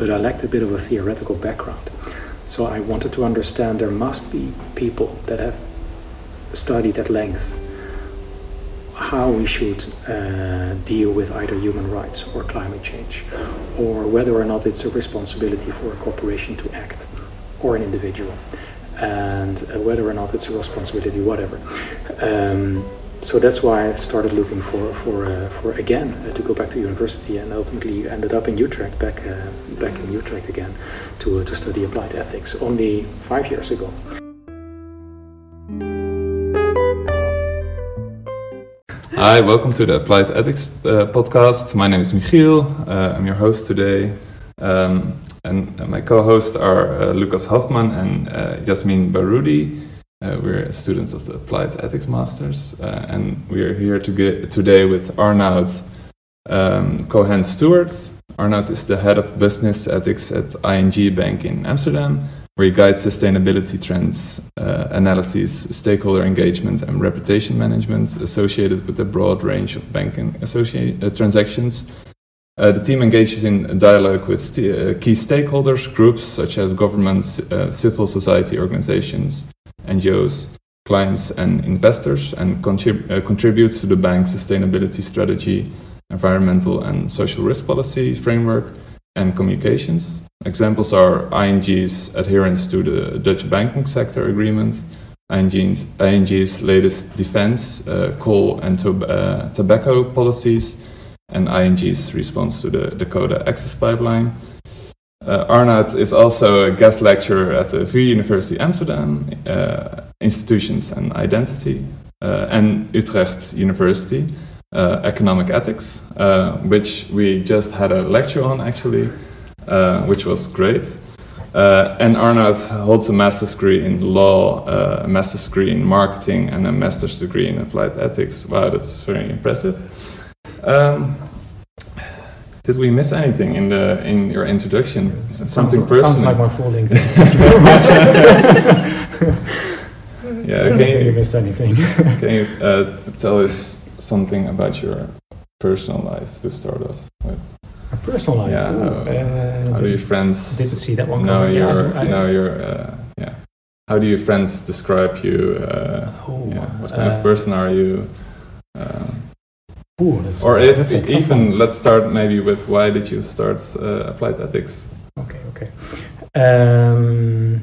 but I lacked a bit of a theoretical background. So I wanted to understand there must be people that have studied at length how we should uh, deal with either human rights or climate change, or whether or not it's a responsibility for a corporation to act or an individual, and uh, whether or not it's a responsibility, whatever. Um, so that's why I started looking for for uh, for again uh, to go back to university, and ultimately ended up in Utrecht, back uh, back in Utrecht again, to to study applied ethics. Only five years ago. Hi, welcome to the Applied Ethics uh, podcast. My name is Michiel. Uh, I'm your host today. Um, and my co hosts are uh, Lucas Hoffman and uh, Jasmin Baroudi. Uh, we're students of the Applied Ethics Masters. Uh, and we're here to get, today with Arnoud um, Cohen Stuart. Arnoud is the head of business ethics at ING Bank in Amsterdam where he guides sustainability trends, uh, analyses, stakeholder engagement, and reputation management associated with a broad range of banking uh, transactions. Uh, the team engages in dialogue with st uh, key stakeholders, groups such as governments, uh, civil society organizations, NGOs, clients, and investors, and contrib uh, contributes to the bank's sustainability strategy, environmental and social risk policy framework, and communications. Examples are ING's adherence to the Dutch banking sector agreement, ING's, ING's latest defense, uh, coal and to, uh, tobacco policies, and ING's response to the Dakota Access Pipeline. Uh, Arnoud is also a guest lecturer at the VU University Amsterdam, uh, Institutions and Identity, uh, and Utrecht University, uh, Economic Ethics, uh, which we just had a lecture on actually. Uh, which was great. And Arnoud holds a master's degree in law, a master's degree in marketing, and a master's degree in applied ethics. Wow, that's very impressive. Um, did we miss anything in the in your introduction? Sounds, Something personal. Sounds like my LinkedIn. yeah, I can you, missed anything. can you uh, tell us something about your personal life to start off with? A personal life. Yeah. Uh, how do your friends? Didn't see that one. No, your, yeah, no, your, uh, yeah. How do your friends describe you? Uh, oh, yeah. What kind of uh, person are you? Uh, Ooh, or if even let's start maybe with why did you start uh, applied ethics? Okay, okay. Um,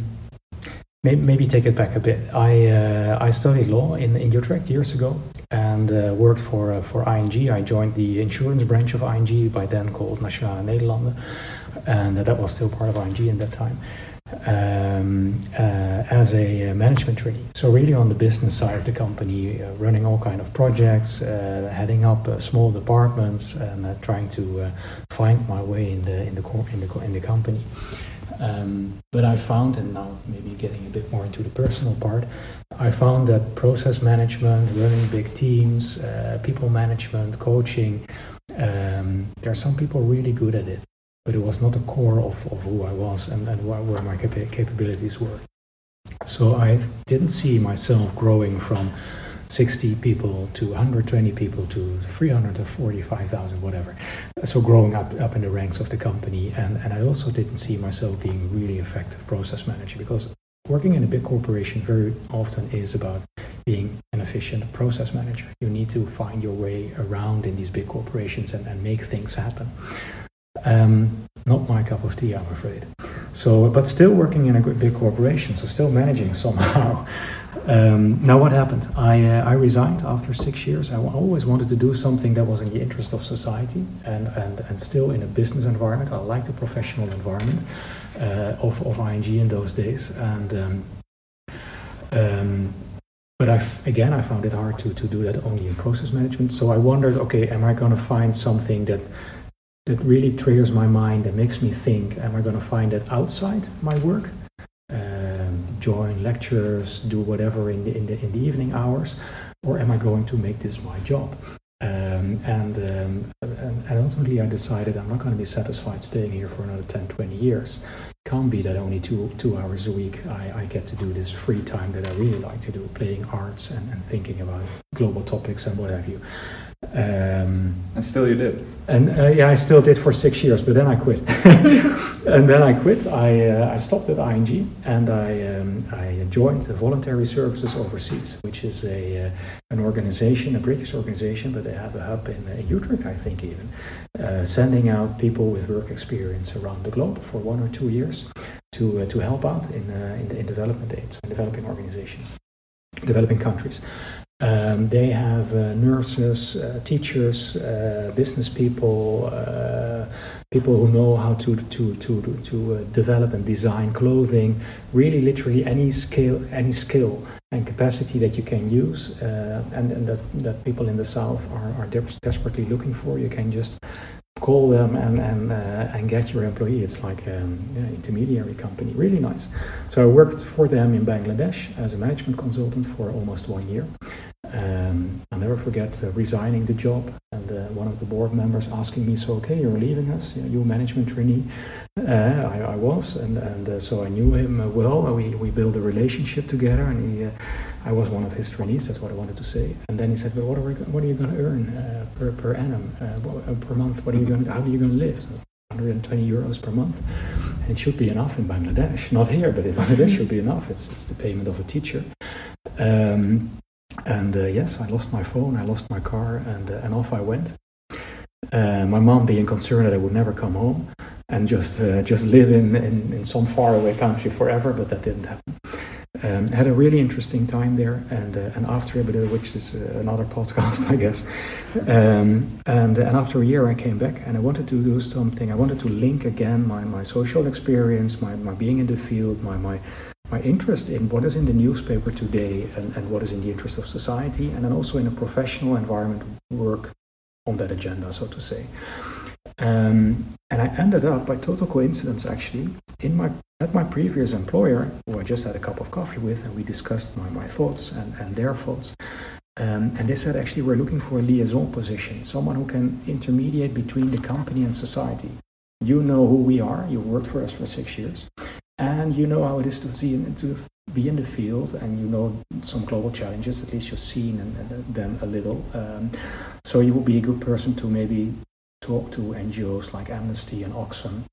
maybe take it back a bit. I uh, I studied law in, in Utrecht years ago and uh, worked for uh, for ING. I joined the insurance branch of ING, by then called Nationale Nederlanden, and that was still part of ING in that time. Um, uh, as a uh, management trainee, so really on the business side of the company, uh, running all kind of projects, heading up small departments, and trying to find my way in the in the in the in the company. Um, but I found, and now maybe getting a bit more into the personal part, I found that process management, running big teams, uh, people management, coaching, um, there are some people really good at it, but it was not the core of, of who I was and, and where, my cap- capabilities were. So I didn't see myself growing from 60 people to 120 people to 300 to 45,000, whatever. So growing up, up in the ranks of the company. And, and I also didn't see myself being really effective process manager because working in a big corporation very often is about being an efficient process manager. You need to find your way around in these big corporations and, and make things happen. Um, not my cup of tea, I'm afraid. So, but still working in a big corporation, so still managing somehow. Um, now, what happened? I, uh, I resigned after six years. I always wanted to do something that was in the interest of society and, and, and still in a business environment. I liked the professional environment uh, of, of ING in those days. And um, um, but I, again, I found it hard to, to do that only in process management. So I wondered, okay, am I going to find something that that really triggers my mind and makes me think? Am I going to find that outside my work? join lectures, do whatever in the, in the, in the evening hours, or am I going to make this my job? Um, and, um, and, ultimately, I decided I'm not going to be satisfied staying here for another 10, 20 years. Can't be that only two, two hours a week I, I get to do this free time that I really like to do, playing arts and, and thinking about global topics and what have you. Um, and still you did. And uh, yeah, I still did for six years, but then I quit. and then I quit. I, uh, I stopped at ING and I, um, I joined the Voluntary Services Overseas, which is a, uh, an organization, a British organization, but they have a hub in, in Utrecht, I think even, uh, sending out people with work experience around the globe for one or two years to, uh, to help out in, uh, in, in development aid, so in developing organizations, developing countries. Um, they have uh, nurses, uh, teachers, uh, business people, uh, people who know how to to to to uh, develop and design clothing. Really, literally any skill, any skill and capacity that you can use, uh, and, and that, that people in the south are, are desperately looking for. You can just call them and and and get your employee. It's like an um, yeah, intermediary company, really nice. So I worked for them in Bangladesh as a management consultant for almost one year. Um, I'll never forget uh, resigning the job and uh, one of the board members asking me, "So okay, you're leaving us? You, you management trainee?" Uh, I, I, was, and and uh, so I knew him uh, well. We we built a relationship together, and he, uh, I was one of his trainees. That's what I wanted to say. And then he said, "But what are we, what are you going to earn per per annum per month? What are you going? How are you going to live?" So, 120 euros per month, and it should be enough in Bangladesh. Not here, but in Bangladesh should be enough. It's it's the payment of a teacher. Um, and uh, yes, I lost my phone, I lost my car, and, uh, and off I went. Uh, my mom being concerned that I would never come home and just uh, just live in, in, in some faraway country forever, but that didn't happen. Um, had a really interesting time there, and uh, and after a bit, which is uh, another podcast, I guess. Um, and and after a year, I came back, and I wanted to do something. I wanted to link again my, my social experience, my, my being in the field, my my my interest in what is in the newspaper today and, and what is in the interest of society, and then also in a professional environment work on that agenda, so to say. Um, and I ended up, by total coincidence actually, in my at my previous employer, who I just had a cup of coffee with, and we discussed my, my thoughts and, and their thoughts. Um, and they said, actually, we're looking for a liaison position, someone who can intermediate between the company and society. You know who we are, you worked for us for six years and you know how it is to see to be in the field and you know some global challenges at least you've seen them a little. Um, so you would be a good person to maybe talk to ngos like amnesty and oxfam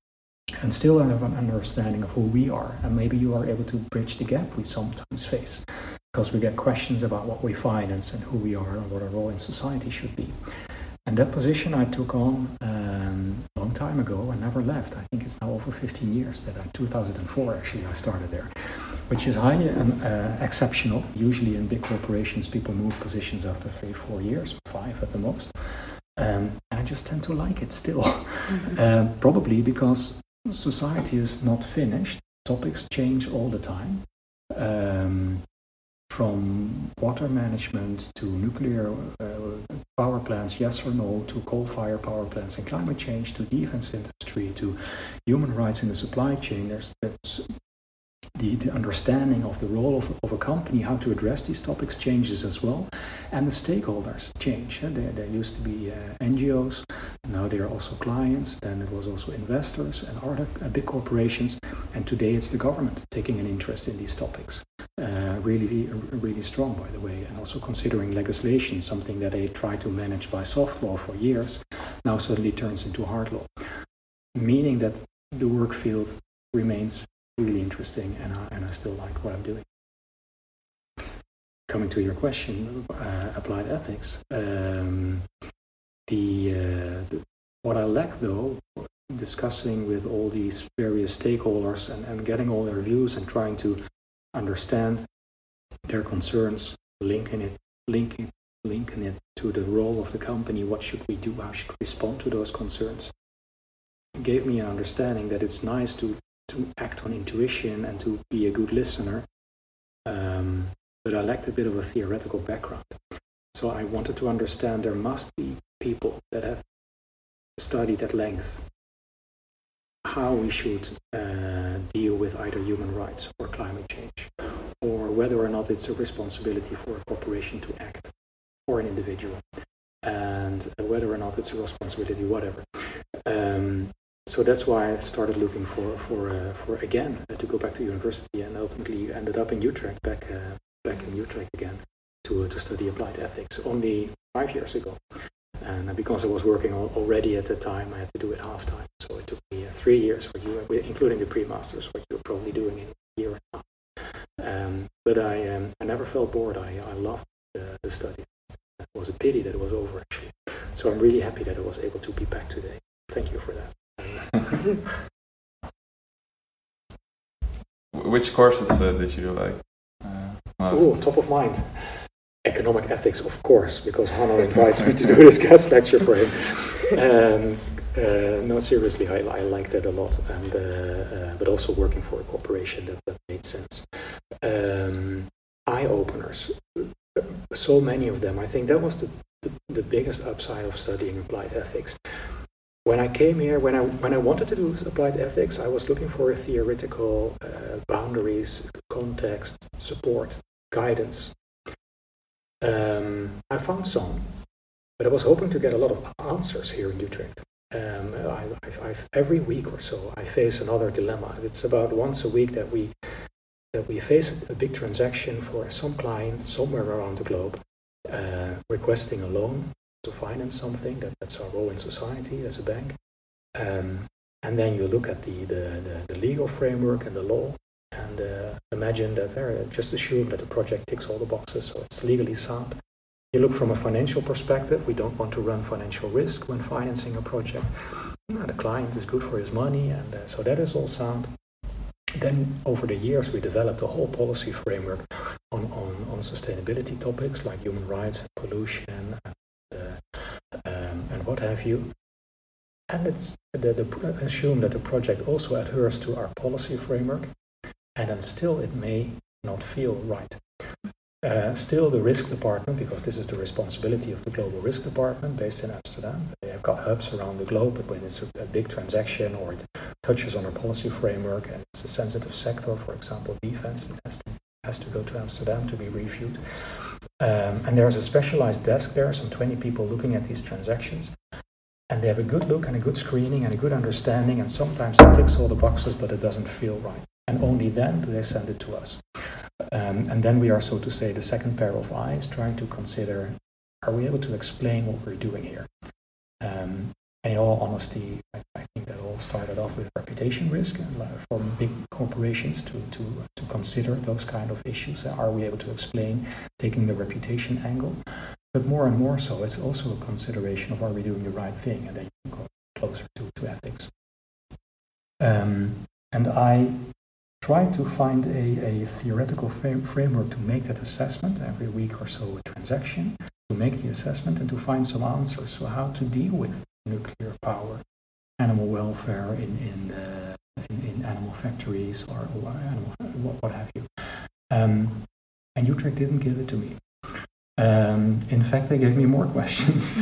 and still have an understanding of who we are. And maybe you are able to bridge the gap we sometimes face because we get questions about what we finance and who we are and what our role in society should be and that position I took on um, a long time ago and never left. I think it's now over 15 years that I, 2004 actually, I started there, which is highly um, uh, exceptional. Usually in big corporations, people move positions after three, four years, five at the most. Um, and I just tend to like it still. Mm-hmm. uh, probably because society is not finished, topics change all the time. Um, from water management to nuclear uh, power plants, yes or no, to coal-fired power plants and climate change, to defense industry, to human rights in the supply chain. There's that's the, the understanding of the role of, of a company, how to address these topics changes as well. And the stakeholders change. There, used to be uh, NGOs, now they are also clients, then it was also investors and other uh, big corporations, and today it's the government taking an interest in these topics. Uh, really, really strong, by the way, and also considering legislation, something that they tried to manage by soft law for years, now suddenly turns into hard law, meaning that the work field remains really interesting, and I, and I still like what I'm doing. Coming to your question, uh, applied ethics. Um, the, uh, the, what I lack though, discussing with all these various stakeholders and, and getting all their views and trying to understand their concerns, linking it, linking, linking it to the role of the company. What should we do? How should we respond to those concerns? It gave me an understanding that it's nice to to act on intuition and to be a good listener, um, but I lacked a bit of a theoretical background. So I wanted to understand there must be people that have studied at length how we should uh, deal with either human rights or climate change, or whether or not it's a responsibility for a corporation to act or an individual, and whether or not it's a responsibility, whatever. Um, so that's why I started looking for for uh, for again uh, to go back to university, and ultimately ended up in Utrecht, back uh, back in Utrecht again to uh, to study applied ethics. Only five years ago, And because I was working already at the time, I had to do it half time. So it took me uh, three years, what you, including the pre-masters, what you're probably doing in a year and a half. Um, but I, um, I never felt bored. I, I loved the study. It was a pity that it was over, actually. So I'm really happy that I was able to be back today. Thank you for that. Which courses uh, did you like? Uh, oh, top of mind economic ethics, of course, because Hanno invites me to do this guest lecture for him. Um, uh, no, seriously, I, I like that a lot, and uh, uh, but also working for a corporation that, that made sense. Um, eye openers, so many of them. I think that was the, the, the biggest upside of studying applied ethics. When I came here, when I when I wanted to do applied ethics, I was looking for a theoretical uh, boundaries, context, support, guidance um, I found some, but I was hoping to get a lot of answers here in Utrecht. Um, I, I've, every week or so, I face another dilemma. It's about once a week that we that we face a big transaction for some client somewhere around the globe, uh, requesting a loan to finance something. That, that's our role in society as a bank. Um, and then you look at the, the, the, the legal framework and the law, and uh, imagine that, uh, just assume that the project ticks all the boxes, so it's legally sound. You look from a financial perspective, we don't want to run financial risk when financing a project. the client is good for his money, and uh, so that is all sound. Then, over the years, we developed a whole policy framework on, on, on sustainability topics like human rights, pollution, um, and what have you. And it's the, the, assume that the project also adheres to our policy framework and then still it may not feel right. Uh, still, the risk department, because this is the responsibility of the global risk department based in Amsterdam, they have got hubs around the globe, but when it's a, a big transaction or it touches on our policy framework and it's a sensitive sector, for example, defense, it has to, has to go to Amsterdam to be reviewed. Um, and there's a specialized desk there, some 20 people looking at these transactions. And they have a good look and a good screening and a good understanding, and sometimes it ticks all the boxes, but it doesn't feel right and only then do they send it to us. Um, and then we are, so to say, the second pair of eyes trying to consider are we able to explain what we're doing here? Um, and in all honesty, I, all started off with reputation risk uh, for big corporations to, to, to consider those kind of issues. Are we able to explain taking the reputation angle? But more and more so, it's also a consideration of are we doing the right thing? And then you can go closer to, to ethics. Um, and I try to find a, a theoretical framework to make that assessment every week or so a transaction to make the assessment and to find some answers so how to deal with nuclear power animal welfare in in, uh, in, in, animal factories or, or animal what, what, have you um, and Utrecht didn't give it to me um, in fact they gave me more questions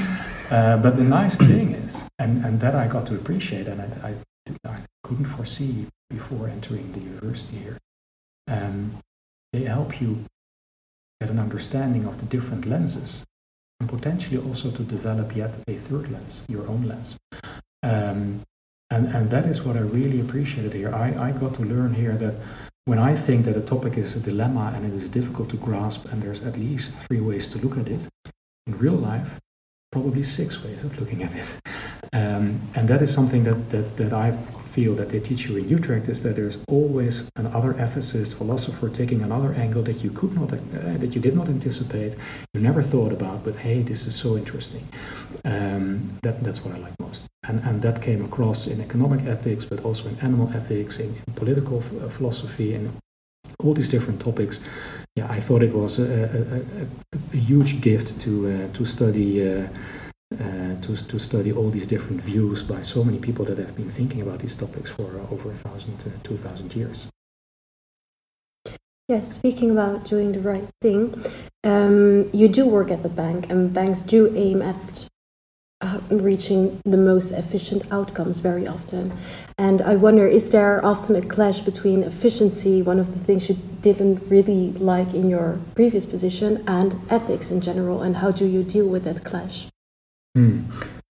uh, but the nice thing is and, and that I got to appreciate and I, I, I couldn't foresee before entering the university here. Um, they help you get an understanding of the different lenses and potentially also to develop yet a third lens, your own lens. Um, and, and that is what I really appreciated here. I, I got to learn here that when I think that a topic is a dilemma and it is difficult to grasp, and there's at least three ways to look at it, in real life, probably six ways of looking at it. Um, and that is something that, that, that I feel that they teach you in Utrecht is that there's always another ethicist, philosopher taking another angle that you could not, uh, that you did not anticipate, you never thought about, but hey, this is so interesting. Um, that, that's what I like most. And, and that came across in economic ethics, but also in animal ethics, in, in political uh, philosophy, and all these different topics. Yeah, I thought it was a, a, a, a huge gift to, uh, to study. Uh, uh, to, to study all these different views by so many people that have been thinking about these topics for uh, over a thousand, uh, two thousand years. Yes, speaking about doing the right thing, um, you do work at the bank, and banks do aim at uh, reaching the most efficient outcomes very often. And I wonder, is there often a clash between efficiency, one of the things you didn't really like in your previous position, and ethics in general, and how do you deal with that clash? Hmm.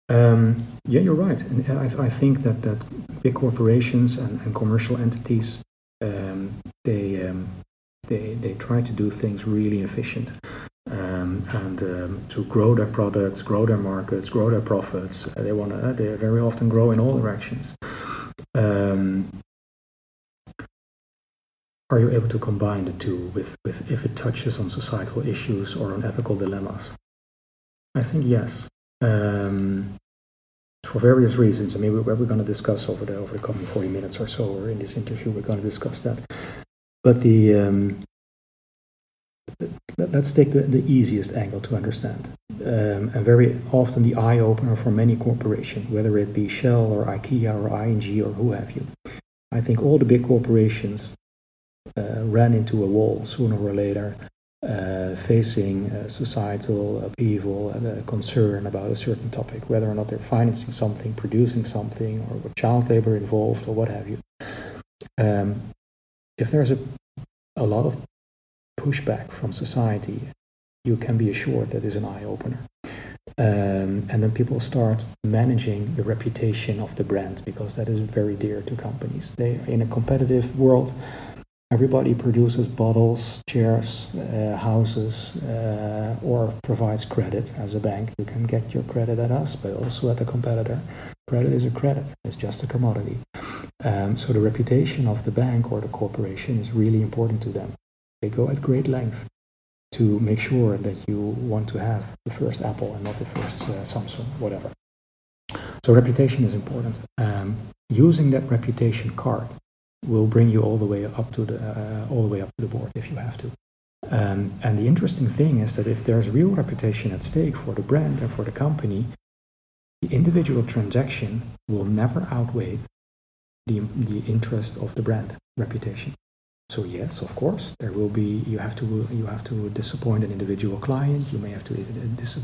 Um, yeah, you're right. And I, I, think that, that big corporations and, and commercial entities, um, they, um, they, they try to do things really efficient. Um, and um, to grow their products, grow their markets, grow their profits. Uh, they want to. Uh, they very often grow in all directions. Um, are you able to combine the two with, with if it touches on societal issues or on ethical dilemmas? I think yes. Um, for various reasons. I mean, we're, we're going to discuss over the over the coming 40 minutes or so, or in this interview, we're going to discuss that. But the um, let's take the, the easiest angle to understand, um, and very often the eye opener for many corporations, whether it be Shell or IKEA or ING or who have you. I think all the big corporations uh, ran into a wall sooner or later facing uh, societal upheaval and concern about a certain topic, whether or not they're financing something, producing something, or with child labor involved, or what have you. Um, if there's a, a lot of pushback from society, you can be assured that is an eye opener. Um, and then people start managing the reputation of the brand because that is very dear to companies. They in a competitive world Everybody produces bottles, chairs, uh, houses, uh, or provides credit as a bank. You can get your credit at us, but also at the competitor. Credit is a credit, it's just a commodity. Um, so the reputation of the bank or the corporation is really important to them. They go at great length to make sure that you want to have the first Apple and not the first uh, Samsung, whatever. So reputation is important. Um, using that reputation card will bring you all the way up to the uh, all the way up to the board if you have to. Um, and the interesting thing is that if there's real reputation at stake for the brand and for the company, the individual transaction will never outweigh the, the interest of the brand reputation. So yes, of course, there will be. You have to you have to disappoint an individual client. You may have to dis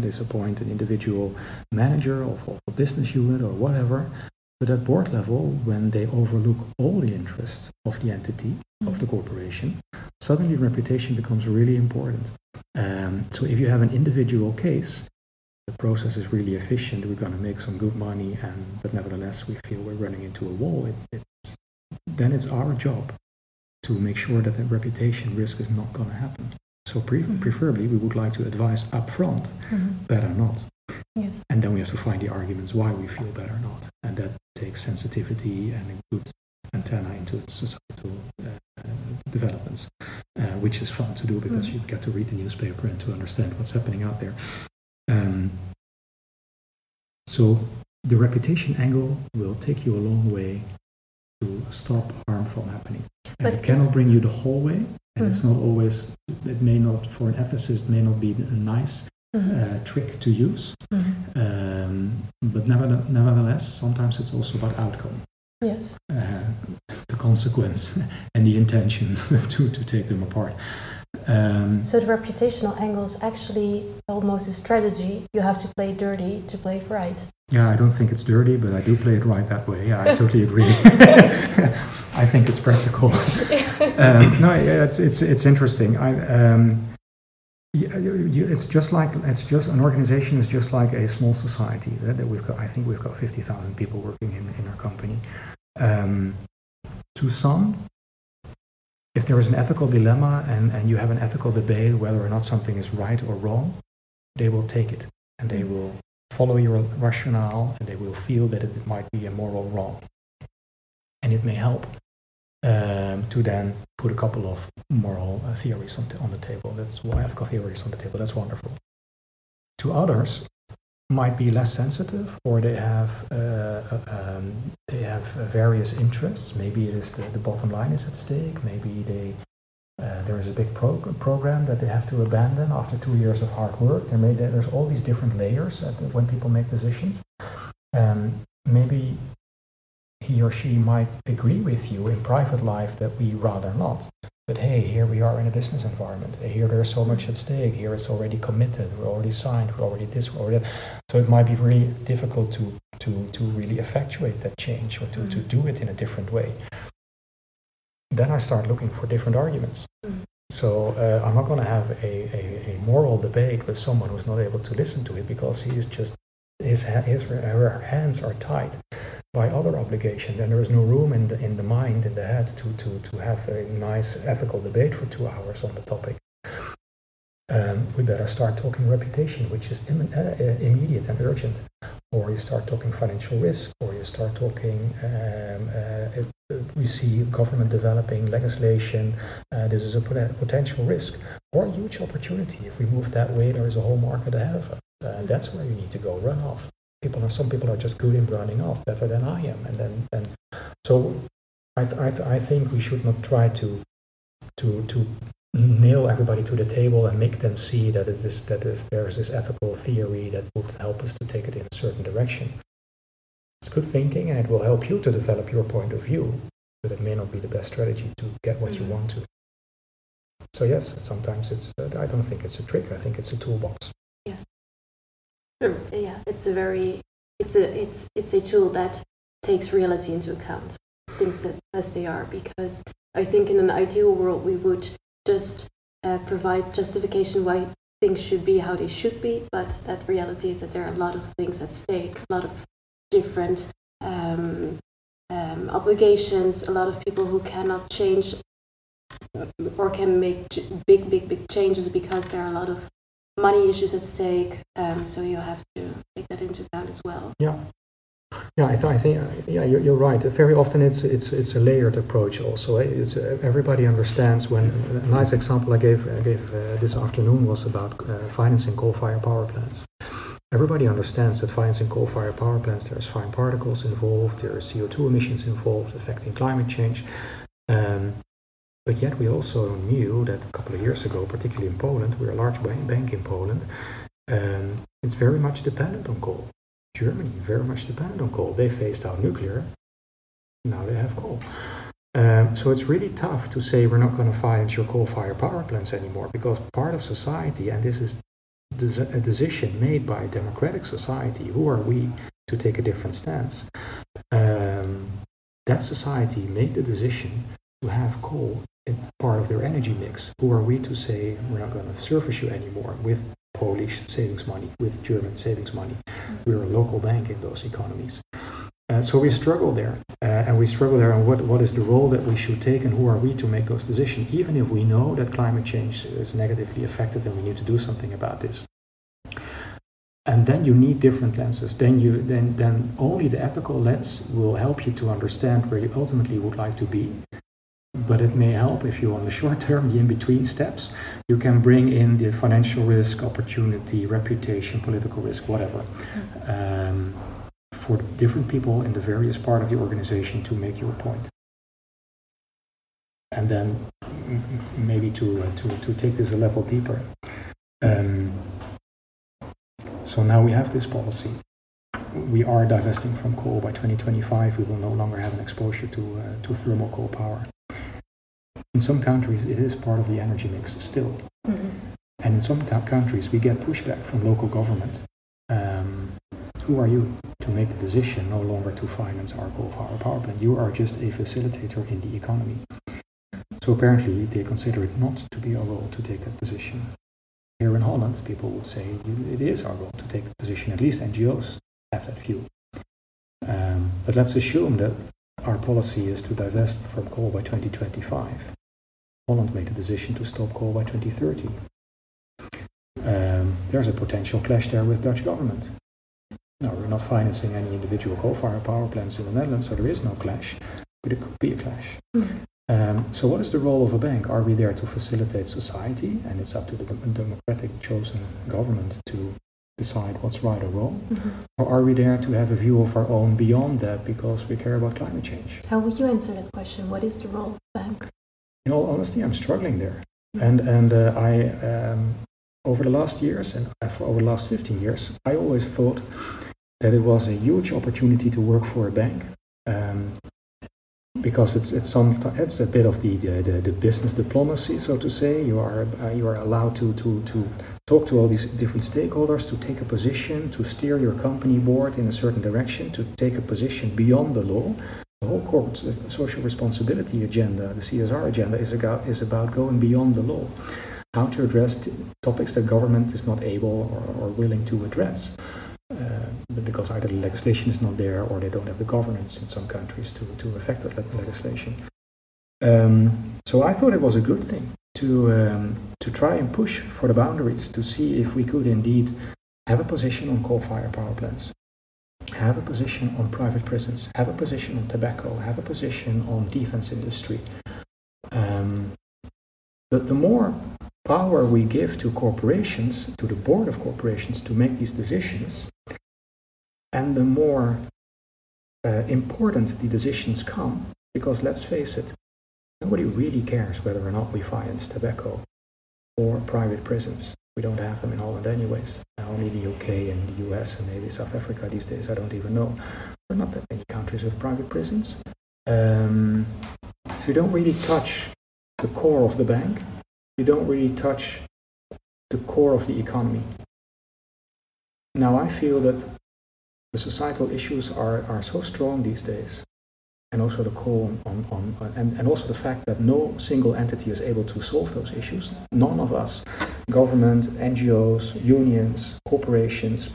disappoint an individual manager of, of a business unit or whatever. But at board level, when they overlook all the interests of the entity, mm-hmm. of the corporation, suddenly reputation becomes really important. Um, so if you have an individual case, the process is really efficient, we're going to make some good money, and but nevertheless we feel we're running into a wall, it, it's, then it's our job to make sure that the reputation risk is not going to happen. So pre- mm-hmm. preferably, we would like to advise upfront, mm-hmm. better not. Yes. And then we have to find the arguments why we feel better or not. And that takes sensitivity and a good antenna into societal uh, developments, uh, which is fun to do because mm. you get to read the newspaper and to understand what's happening out there. Um, so the reputation angle will take you a long way to stop harm from happening. And but it cannot bring you the whole way, and mm. it's not always, it may not, for an ethicist, may not be nice. Uh, trick to use. Mm-hmm. Um, but nevertheless, sometimes it's also about outcome. Yes. Uh, the consequence and the intention to, to take them apart. Um, so the reputational angle is actually almost a strategy. You have to play dirty to play it right. Yeah, I don't think it's dirty, but I do play it right that way. Yeah, I totally agree. I think it's practical. um, no, yeah, it's it's it's interesting. I um, it's just like it's just an organization is just like a small society that, that we've got. I think we've got fifty thousand people working in, in our company. Um, to some, if there is an ethical dilemma and, and you have an ethical debate whether or not something is right or wrong, they will take it and they will follow your rationale and they will feel that it might be a moral wrong. And it may help um, to then put a couple of moral uh, theories on, on, the table. That's well, ethical theories on the table. That's wonderful. To others, might be less sensitive, or they have uh, uh um, they have various interests. Maybe it is the, the bottom line is at stake. Maybe they uh, there is a big prog- program that they have to abandon after two years of hard work. There may, there's all these different layers when people make decisions. Um, maybe he or she might agree with you in private life that we rather not. But hey, here we are in a business environment. Here there's so much at stake. Here it's already committed. We're already signed. We're already this. We're already that. So it might be really difficult to to to really effectuate that change or to, mm. to do it in a different way. Then I start looking for different arguments. Mm. So uh, I'm not going to have a, a, a moral debate with someone who's not able to listen to it because he is just his, his her hands are tied by other obligations, and there is no room in the in the mind, in the head, to to to have a nice ethical debate for two hours on the topic. um, we better start talking reputation, which is Im- uh, uh, immediate and urgent. Or you start talking financial risk, or you start talking, um, uh, uh, we see government developing legislation, uh, this is a pot- potential risk, or a huge opportunity. If we move that way, there is a whole market ahead of us. That's where you need to go, run off. People are, some people are just good in running off, better than I am. And then, then so I, th- I, th- I think we should not try to, to, to nail everybody to the table and make them see that it is that is there's this ethical theory that would help us to take it in a certain direction. It's good thinking and it will help you to develop your point of view, but it may not be the best strategy to get what you Mhm. want to. So yes, sometimes it's. Uh, I don't think it's a trick. I think it's a toolbox. Uh, Yeah, it's a very, it's a, it's, it's a tool that takes reality into account, things that, as they are, because I think in an ideal world, we would just uh, provide justification why things should be how they should be, but that reality is that there are a lot of things at stake, a lot of different um, um, obligations, a lot of people who cannot change or can make big, big, big changes because there are a lot of money issues at stake. Um, so you have to take that into account as well. Yeah. Yeah, I, th- I think yeah, you're, you're right. Very often it's it's it's a layered approach. Also, it's, everybody understands when a nice example I gave I gave uh, this afternoon was about uh, financing coal-fired power plants. Everybody understands that financing coal-fired power plants there's fine particles involved, there are CO2 emissions involved affecting climate change. Um, but yet we also knew that a couple of years ago, particularly in Poland, we're a large bank, in Poland. Um, it's very much dependent on coal. Germany very much dependent on coal. They phased out nuclear. Now they have coal. Um, so it's really tough to say we're not going to finance your coal-fired power plants anymore because part of society, and this is a decision made by a democratic society. Who are we to take a different stance? Um, that society made the decision to have coal part of their energy mix. Who are we to say we're not going to service you anymore with Polish savings money, with German savings money? We're a local bank in those economies. Uh, so we struggle there, uh, and we struggle there on what, what is the role that we should take and who are we to make those decisions, even if we know that climate change is negatively affected and we need to do something about this. And then you need different lenses. Then you then then only the ethical lens will help you to understand where you ultimately would like to be. But it may help if you, on the short term, the in-between steps, you can bring in the financial risk, opportunity, reputation, political risk, whatever, um, for different people in the various part of the organization to make your point. And then maybe to, uh, to, to take this a level deeper. Um, so now we have this policy. We are divesting from coal by 2025. We will no longer have an exposure to, uh, to thermal coal power. In some countries, it is part of the energy mix still. And in some ta- countries, we get pushback from local government. Um, who are you to make the decision no longer to finance our coal-fired power plant? You are just a facilitator in the economy. So apparently, they consider it not to be our role to take that position. Here in Holland, people would say it is our role to take the position. At least NGOs have that view. Um, but let's assume that our policy is to divest from coal by 2025. Holland made the decision to stop coal by 2030. Um, there's a potential clash there with Dutch government. Now, we're not financing any individual coal-fired power plants in the Netherlands, so there is no clash, but it could be a clash. Um, so, what is the role of a bank? Are we there to facilitate society, and it's up to the democratic chosen government to decide what's right or wrong? Or are we there to have a view of our own beyond that because we care about climate change? How would you answer that question? What is the role of the bank? In all honesty, I'm struggling there. And, and uh, I, um, over the last years, and for over the last 15 years, I always thought that it was a huge opportunity to work for a bank. Um, because it's it's some it's a bit of the, the, the, the business diplomacy, so to say. You are uh, you are allowed to, to, to talk to all these different stakeholders, to take a position, to steer your company board in a certain direction, to take a position beyond the law. The whole corporate social responsibility agenda, the CSR agenda, is about, is about going beyond the law. How to address topics that government is not able or, or willing to address. Uh, because either the legislation is not there or they don't have the governance in some countries to, to affect that le- legislation. Um, so I thought it was a good thing to um, to try and push for the boundaries to see if we could indeed have a position on coal-fired power plants, have a position on private prisons, have a position on tobacco, have a position on defense industry. Um, but the more power we give to corporations, to the board of corporations to make these decisions, and the more uh, important the decisions come, because let's face it, nobody really cares whether or not we finance tobacco or private prisons. We don't have them in Holland anyways. Only the UK and the US and maybe South Africa these days, I don't even know. Are not that many countries with private prisons. Um, you don't really touch the core of the bank. You don't really touch the core of the economy. Now I feel that the societal issues are, are so strong these days and also the call on, on, on and, and also the fact that no single entity is able to solve those issues. None of us, government, NGOs, unions, corporations,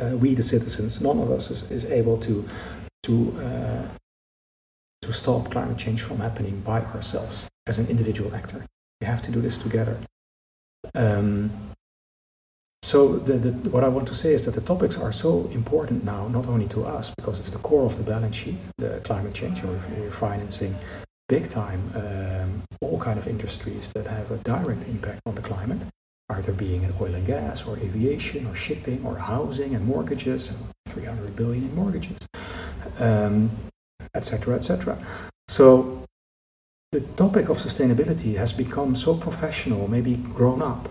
uh, we the citizens, none of us is, is able to to uh, to stop climate change from happening by ourselves as an individual actor. We have to do this together. Um, so the, the, what I want to say is that the topics are so important now, not only to us, because it's the core of the balance sheet, the climate change, and we're, financing big time um, all kind of industries that have a direct impact on the climate, either being in oil and gas, or aviation, or shipping, or housing and mortgages, and 300 billion in mortgages, etc., um, etc. Et so the topic of sustainability has become so professional, maybe grown up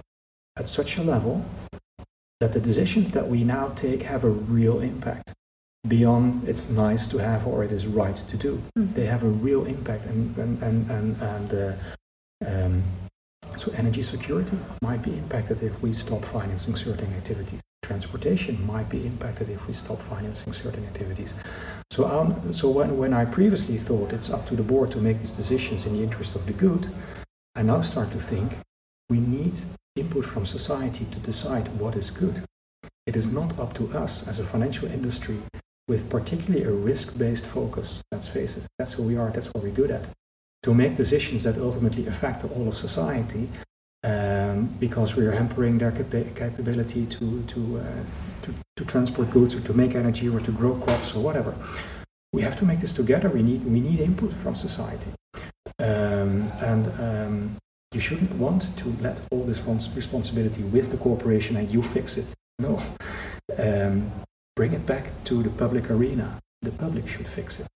at such a level that the decisions that we now take have a real impact beyond it's nice to have or it is right to do. Mm. They have a real impact, and and and and, and uh, um, so energy security might be impacted if we stop financing certain activities. Transportation might be impacted if we stop financing certain activities. So, um, so when, when I previously thought it's up to the board to make these decisions in the interest of the good, I now start to think we need input from society to decide what is good. It is not up to us as a financial industry with particularly a risk-based focus, let's face it, that's who we are, that's what we're good at, to make decisions that ultimately affect all of society um, because we are hampering their capa capability to, to, uh, to, to transport goods or to make energy or to grow crops or whatever. We have to make this together. We need, we need input from society. Um, and um, you shouldn't want to let all this responsibility with the corporation and you fix it. No. Um, bring it back to the public arena. The public should fix it.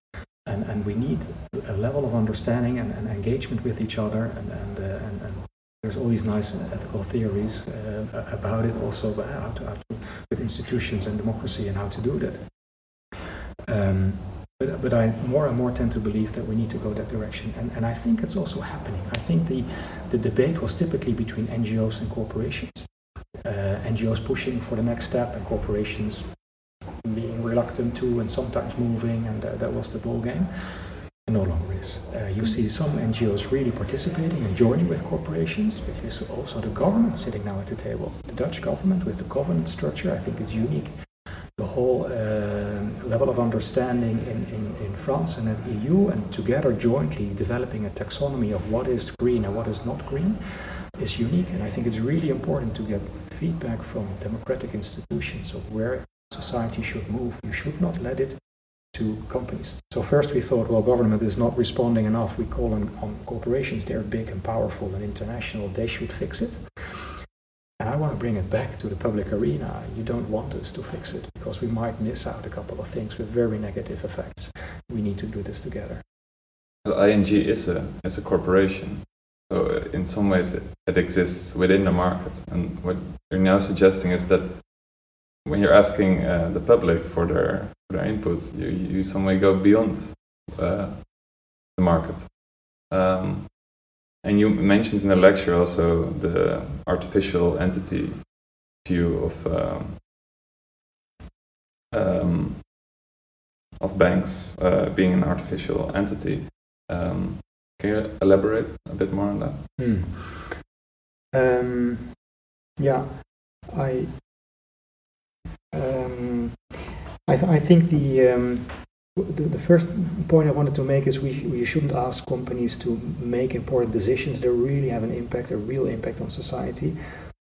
And, and we need a level of understanding and, and engagement with each other. And, and, uh, and, and, there's all these nice ethical theories uh, about it also, how to, how to, with institutions and democracy and how to do that. Um, but, but I more and more tend to believe that we need to go that direction. And, and I think it's also happening. I think the, the debate was typically between NGOs and corporations. Uh, NGOs pushing for the next step and corporations being reluctant to and sometimes moving, and uh, that was the ball game. no longer is. Uh, you see some NGOs really participating and joining with corporations, but you see also the government sitting now at the table. The Dutch government with the governance structure, I think is unique the whole uh, level of understanding in, in, in, France and in the EU, and together jointly developing a taxonomy of what is green and what is not green is unique. And I think it's really important to get feedback from democratic institutions of where society should move. You should not let it to companies. So first we thought, well, government is not responding enough. We call on, on corporations, they're big and powerful and international, they should fix it. And I want to bring it back to the public arena. You don't want us to fix it because we might miss out a couple of things with very negative effects. We need to do this together. Well, ING is a, is a corporation. So uh, in some ways it, it exists within the market. And what you're now suggesting is that when you're asking uh, the public for their, for their input, you, you some way go beyond uh, the market. Um, and you mentioned in the lecture also the artificial entity view of um, um, of banks uh, being an artificial entity. Um, can you elaborate a bit more on that? Um, yeah, I um, I, th I, think the um, the, the first point I wanted to make is we, we shouldn't ask companies to make important decisions that really have an impact, a real impact on society.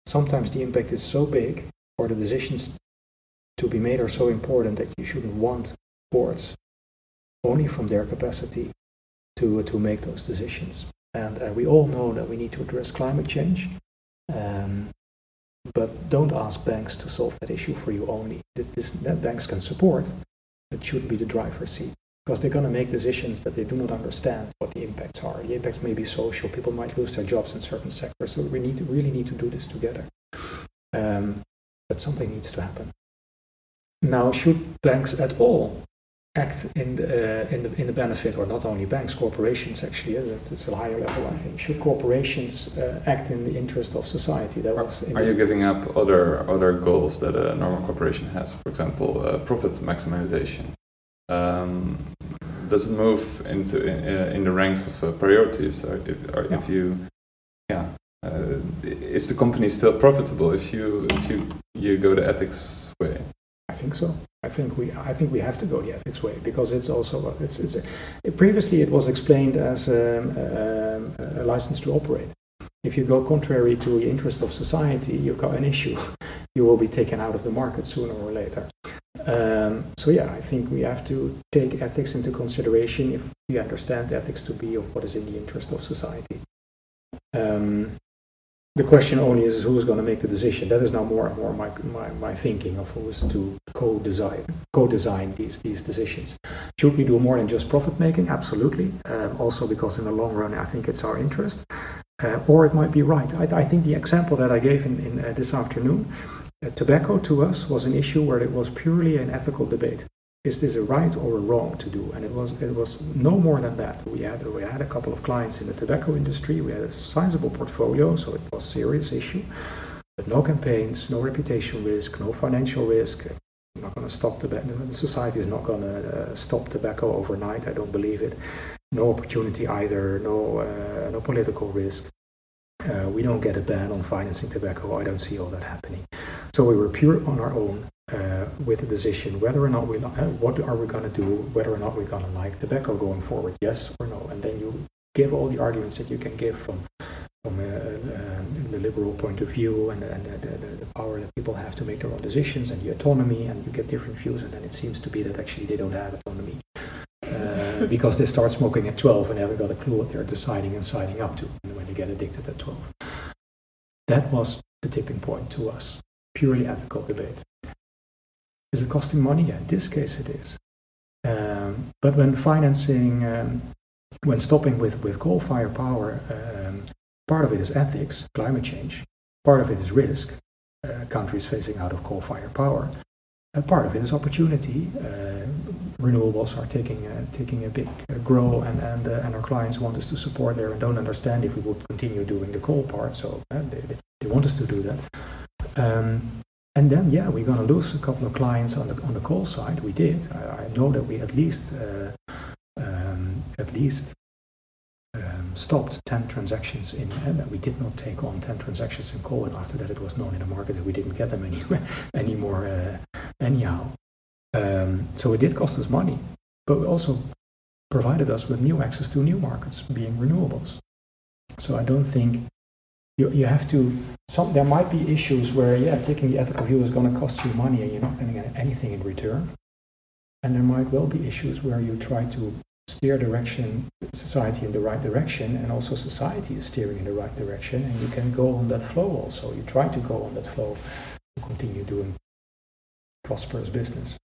Sometimes the impact is so big, or the decisions to be made are so important that you shouldn't want boards only from their capacity to, to make those decisions. And uh, we all know that we need to address climate change. Um, but don't ask banks to solve that issue for you only. This, that banks can support, but shouldn't be the driver's seat. Because they're going to make decisions that they do not understand what the impacts are. The impacts may be social. People might lose their jobs in certain sectors. So we need to, really need to do this together. Um, but something needs to happen. Now, should banks at all act in the, uh, in the, in the benefit, or not only banks, corporations actually, it's, it's a higher level, I think. Should corporations uh, act in the interest of society? That was are, you giving up other other goals that a normal corporation has? For example, uh, profit maximization. Um, does it move into in, uh, in the ranks of uh, priorities? Or if, or if you, yeah, uh, is the company still profitable if you if you you go the ethics way? I think so. I think we I think we have to go the ethics way because it's also it's it's previously it was explained as a, a, a, license to operate. If you go contrary to the interest of society, you've got an issue. you will be taken out of the market sooner or later. Um, so yeah, I think we have to take ethics into consideration if we understand ethics to be of what is in the interest of society. Um, the question only is who's going to make the decision. That is now more and more my, my, my thinking of who is to co-design co-design these these decisions. Should we do more than just profit making? Absolutely. Um, also because in the long run, I think it's our interest. Uh, or it might be right. I, I, think the example that I gave in, in uh, this afternoon, uh, tobacco to us was an issue where it was purely an ethical debate is this a right or a wrong to do? And it was it was no more than that. We had we had a couple of clients in the tobacco industry. We had a sizable portfolio, so it was a serious issue. But no campaigns, no reputation risk, no financial risk. I'm not going to stop tobacco. The society is not going to uh, stop tobacco overnight. I don't believe it. No opportunity either. No uh, no political risk. Uh, we don't get a ban on financing tobacco. I don't see all that happening. So we were pure on our own with a decision whether or not we uh, what are we going to do, whether or not we're going to like tobacco going forward, yes or no, and then you give all the arguments that you can give from from uh, uh, the liberal point of view and, and the, the, the, power that people have to make their own decisions and the autonomy, and you get different views, and then it seems to be that actually they don't have autonomy. Uh, because they start smoking at 12 and haven't got a clue what they're deciding and signing up to when they get addicted at 12. That was the tipping point to us. Purely ethical debate. Is it costing money? Yeah, in this case it is. Um, but when financing, um, when stopping with, with coal fired power, um, part of it is ethics, climate change, part of it is risk, uh, countries facing out of coal fired power, and part of it is opportunity. Uh, renewables are taking taking a big uh, grow, and and, uh, and our clients want us to support there and don't understand if we would continue doing the coal part. So uh, they, they want us to do that. Um, and then, yeah, we're going to lose a couple of clients on the on the coal side. We did. I, I know that we at least uh, um, at least um, stopped 10 transactions in, and we did not take on 10 transactions in coal. And after that, it was known in the market that we didn't get them anywhere anymore. Uh, anyhow, um, so it did cost us money, but also provided us with new access to new markets, being renewables. So I don't think you, you have to, some, there might be issues where, yeah, taking the ethical view is going to cost you money and you're not going to get anything in return. And there might well be issues where you try to steer direction, society in the right direction, and also society is steering in the right direction, and you can go on that flow also. You try to go on that flow to continue doing prosperous business.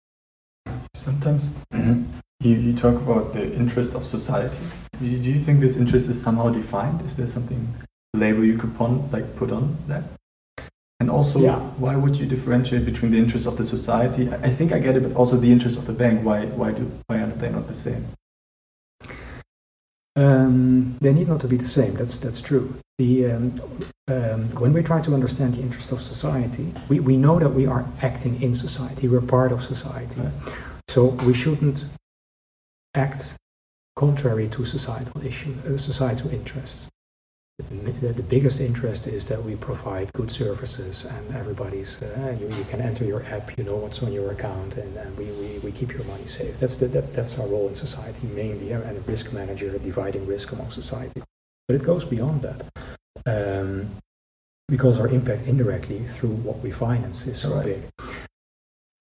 Sometimes you, you talk about the interest of society. Do you, do you think this interest is somehow defined? Is there something label you could pon, like put on that? And also, yeah. why would you differentiate between the interests of the society? I think I get it, but also the interests of the bank. Why, why, do, why are they not the same? Um, they need not to be the same. That's that's true. The um, um, when we try to understand the interests of society, we, we know that we are acting in society. We're part of society, right. so we shouldn't act contrary to societal issues, uh, societal interests. The, the biggest interest is that we provide good services and everybody's uh, you, you can enter your app you know what's on your account and, and we, we, we keep your money safe. That's the, that, that's our role in society mainly and a risk manager dividing risk among society. But it goes beyond that um, because our impact indirectly through what we finance is so Right. big.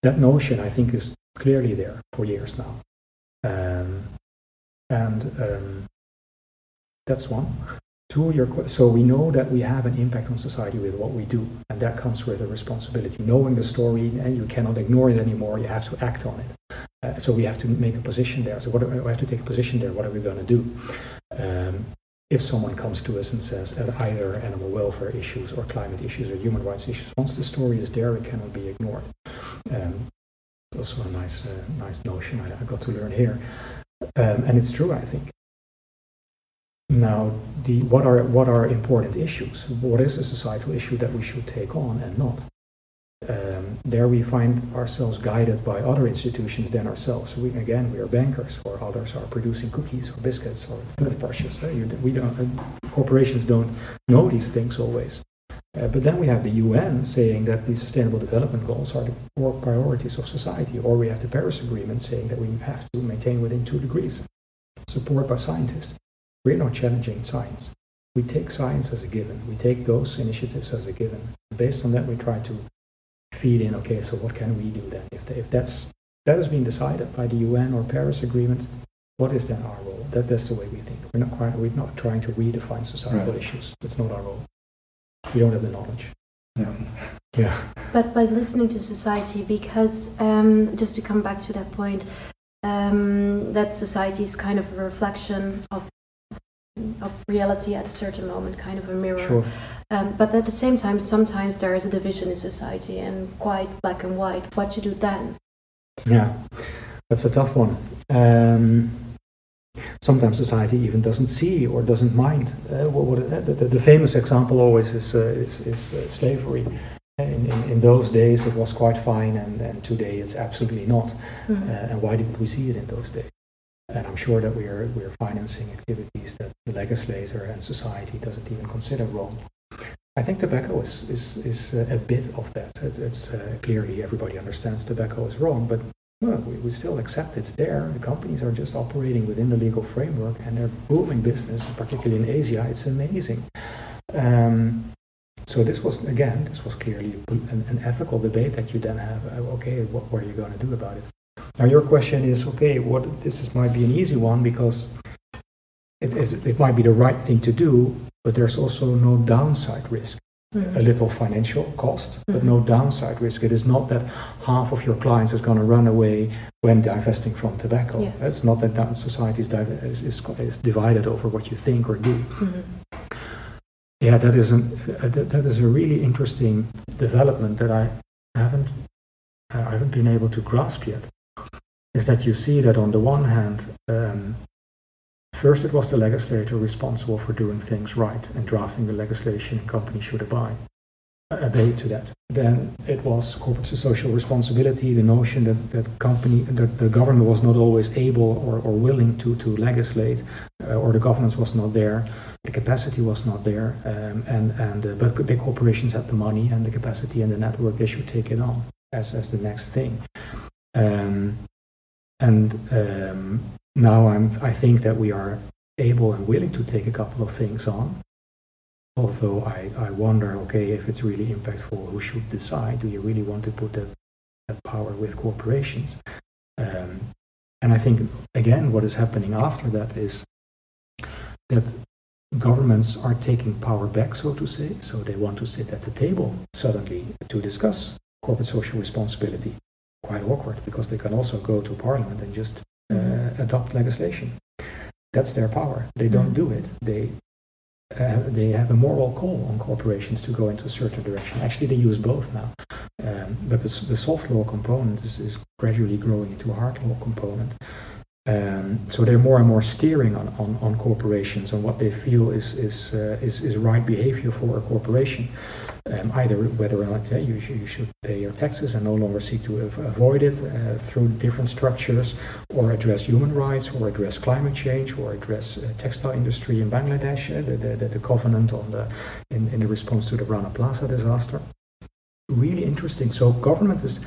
That notion i think is clearly there for years now. Um, and um, that's one Two, your, so we know that we have an impact on society with what we do, and that comes with a responsibility. Knowing the story, and you cannot ignore it anymore. You have to act on it. Uh, so we have to make a position there. So what we have to take a position there. What are we going to do? Um, if someone comes to us and says either animal welfare issues or climate issues or human rights issues, once the story is there, it cannot be ignored. Um, also a nice, uh, nice notion I, I got to learn here, um, and it's true. I think. Now, the, what are what are important issues? What is a societal issue that we should take on and not? Um, there we find ourselves guided by other institutions than ourselves. We, again, we are bankers, or others are producing cookies or biscuits or toothbrushes. Uh, we don't, uh, corporations don't know these things always. Uh, but then we have the UN saying that the Sustainable Development Goals are the core priorities of society, or we have the Paris Agreement saying that we have to maintain within two degrees, support by scientists. We're not challenging science. We take science as a given. We take those initiatives as a given. Based on that, we try to feed in. Okay, so what can we do then? If, the, if that's that has been decided by the UN or Paris Agreement, what is then our role? That, that's the way we think. We're not quite, we're not trying to redefine societal Right. issues. It's not our role. We don't have the knowledge. Yeah. Yeah. But by listening to society, because um, just to come back to that point, um, that society is kind of a reflection of of reality at a certain moment, kind of a mirror. Sure. Um, but at the same time, sometimes there is a division in society and quite black and white. What you do then? Yeah, that's a tough one. Um, sometimes society even doesn't see or doesn't mind. Uh, what, what, uh, the, the, the famous example always is, uh, is, is uh, slavery. In, in, in those days, it was quite fine, and, and today it's absolutely not. Uh, Mhm. and why didn't we see it in those days? And I'm sure that we are we are financing activities that the legislator and society doesn't even consider wrong. I think tobacco is is, is a bit of that. It, it's uh, clearly everybody understands tobacco is wrong, but well, we, we still accept it's there. The companies are just operating within the legal framework, and they're booming business, particularly in Asia. It's amazing. Um, so this was again, this was clearly an, an ethical debate that you then have. Uh, okay, what, what are you going to do about it? Now your question is okay. What this is, might be an easy one because it, is, it might be the right thing to do, but there's also no downside risk. Mhm. A little financial cost, but no downside risk. It is not that half of your clients is going to run away when divesting from tobacco. Yes. It's not that, that society is, div- is, is, is divided over what you think or do. Mhm. Yeah, that is an uh, that, that is a really interesting development that I haven't I haven't been able to grasp yet. Is that you see that on the one hand, um, first it was the legislator responsible for doing things right and drafting the legislation companies should abide uh, obey to that. Then it was corporate social responsibility, the notion that that company that the government was not always able or, or willing to to legislate, uh, or the governance was not there the capacity was not there, um, and and uh, but big corporations had the money and the capacity and the network. They should take it on as as the next thing. Um, and um, now I'm I think that we are able and willing to take a couple of things on. Although I, I wonder, okay, if it's really impactful, who should decide? Do you really want to put that, that power with corporations? Um, and I think, again, what is happening after that is that governments are taking power back, so to say. So they want to sit at the table suddenly to discuss corporate social responsibility. Quite awkward because they can also go to parliament and just uh, adopt legislation. That's their power. They don't do it. They uh, they have a moral call on corporations to go into a certain direction. Actually, they use both now. Um, but the, the soft law component is, is gradually growing into a hard law component. Um, so they're more and more steering on, on, on corporations on what they feel is is, uh, is is right behavior for a corporation. Um, either whether or not you, should, you should pay your taxes and no longer seek to av- avoid it uh, through different structures, or address human rights, or address climate change, or address uh, textile industry in Bangladesh, uh, the, the, the covenant on the in, in the response to the Rana Plaza disaster. Really interesting. So government is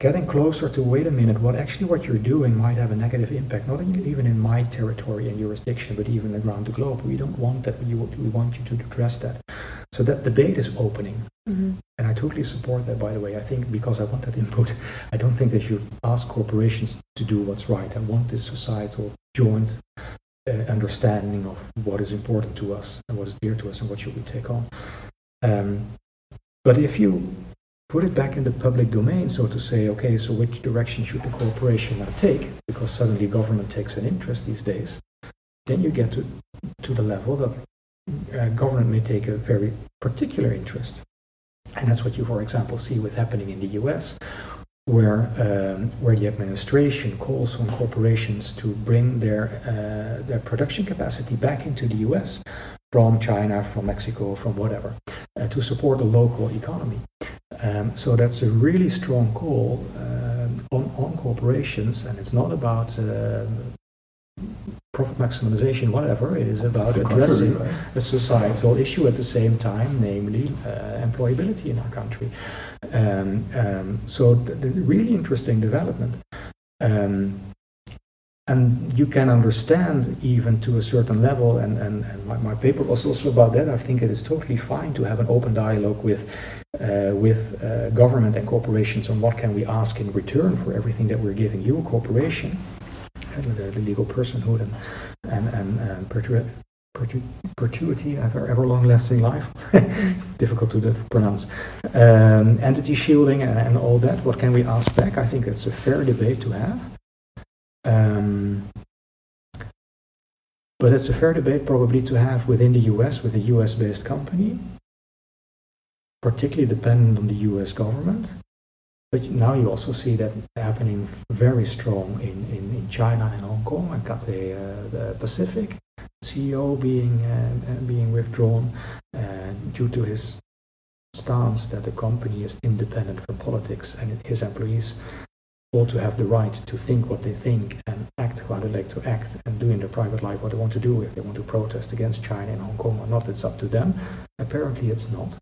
getting closer to wait a minute what actually what you're doing might have a negative impact not even in my territory and jurisdiction but even around the globe. We don't want that we, we want you to address that. So that debate is opening. Mhm. and i totally support that by the way. I think because i want that input i don't think they should ask corporations to do what's right. I want this societal joint uh, understanding of what is important to us and what is dear to us and what should we take on. Um, but if you put it back in the public domain, so to say, okay, so which direction should the corporation now take? Because suddenly government takes an interest these days. Then you get to, to the level that uh, government may take a very particular interest. And that's what you, for example, see with happening in the US, where, um, where the administration calls on corporations to bring their, uh, their production capacity back into the US from China, from Mexico, from whatever, uh, to support the local economy. Um, so that's a really strong call um, on, on corporations, and it's not about uh, profit maximization, whatever. It is about addressing right? a societal issue at the same time, namely uh, employability in our country. Um, um, so, the, the really interesting development. Um, and you can understand even to a certain level, and, and, and my, my paper was also about that. I think it is totally fine to have an open dialogue with, uh, with uh, government and corporations on what can we ask in return for everything that we're giving you, a corporation, the, the legal personhood and, and, and, and pertu- pertu- perpetuity, ever, ever long lasting life, difficult to pronounce, um, entity shielding and, and all that. What can we ask back? I think it's a fair debate to have. Um, but it's a fair debate probably to have within the US with a US based company, particularly dependent on the US government. But now you also see that happening very strong in, in, in China and Hong Kong and Cathay uh, the Pacific. CEO being, uh, uh, being withdrawn uh, due to his stance that the company is independent from politics and his employees all to have the right to think what they think and act how they like to act and do in their private life what they want to do. If they want to protest against China and Hong Kong or not, it's up to them. Apparently, it's not.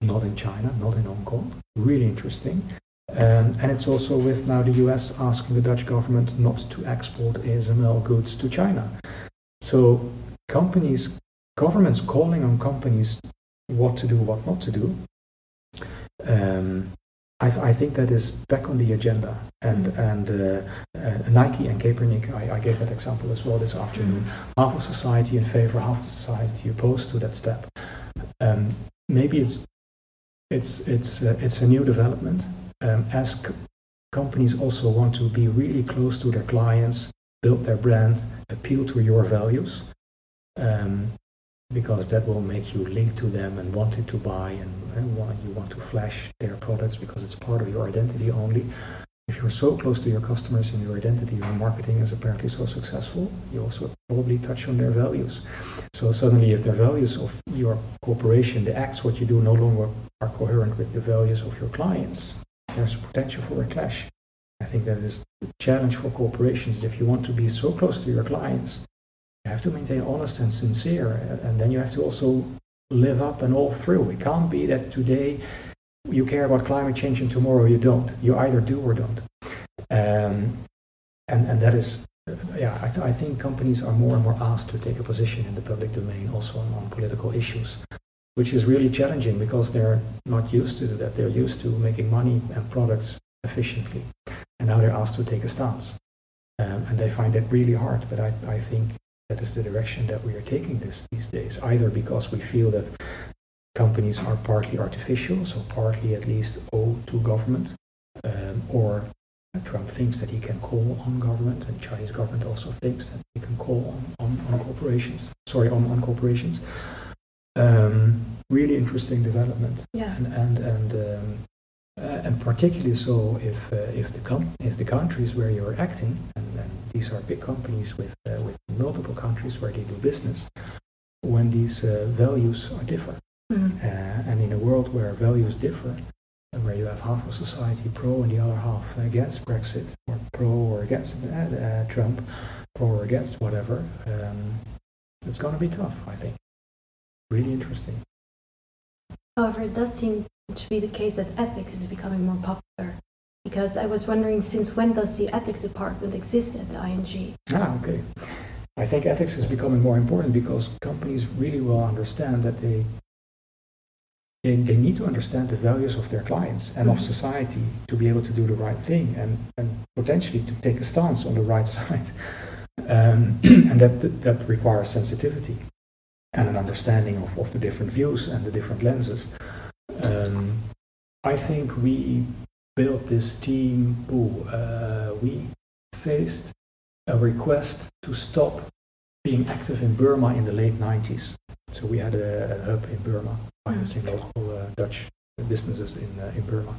Not in China, not in Hong Kong. Really interesting. Um, and it's also with now the US asking the Dutch government not to export ASML goods to China. So companies, governments calling on companies what to do, what not to do. Um, I, th- I think that is back on the agenda. And, and uh, uh, Nike and Kaepernick, I, I gave that example as well this afternoon. Half of society in favor, half of society opposed to that step. Um, maybe it's it's it's uh, it's a new development. Um, as c- companies also want to be really close to their clients, build their brand, appeal to your values, um, because that will make you link to them and wanting to buy and, and you want to flash their products because it's part of your identity only. If you're so close to your customers and your identity, your marketing is apparently so successful, you also probably touch on their values. So suddenly, if the values of your corporation, the acts, what you do, no longer are coherent with the values of your clients, there's potential for a clash. I think that is the challenge for corporations. If you want to be so close to your clients, you have to maintain honest and sincere, and then you have to also live up and all through. It can't be that today you care about climate change and tomorrow you don't. You either do or don't. Um, and, and that is, yeah, I, th- I think companies are more and more asked to take a position in the public domain also on, on political issues, which is really challenging because they're not used to that. They're used to making money and products efficiently. And now they're asked to take a stance. Um, and they find that really hard. But I, I think that is the direction that we are taking this these days, either because we feel that companies are partly artificial, so partly at least owe to government, um, or Trump thinks that he can call on government, and Chinese government also thinks that he can call on, on, on corporations. Sorry, on, on corporations. Um, really interesting development, Yeah. and and and um, and particularly so if uh, if the com- if the countries where you're acting, and, and these are big companies with, uh, with multiple countries where they do business, when these uh, values are different. Mhm. Uh, and in a world where values differ, and where you have half of society pro and the other half against Brexit, or pro or against uh, uh, Trump, pro or against whatever, um, it's going to be tough, I think. Really interesting. However, it does seem to be the case that ethics is becoming more popular. Because I was wondering, since when does the ethics department exist at the ING? Ah, okay. I think ethics is becoming more important because companies really will understand that they they, they need to understand the values of their clients and of Mhm. society to be able to do the right thing and, and potentially to take a stance on the right side. Um, and that, that requires sensitivity and an understanding of, of the different views and the different lenses. Um, I think we built this team, ooh, uh, we faced a request to stop being active in Burma in the late 90s. So we had a, a hub in Burma, financing local uh, Dutch businesses in, uh, in Burma.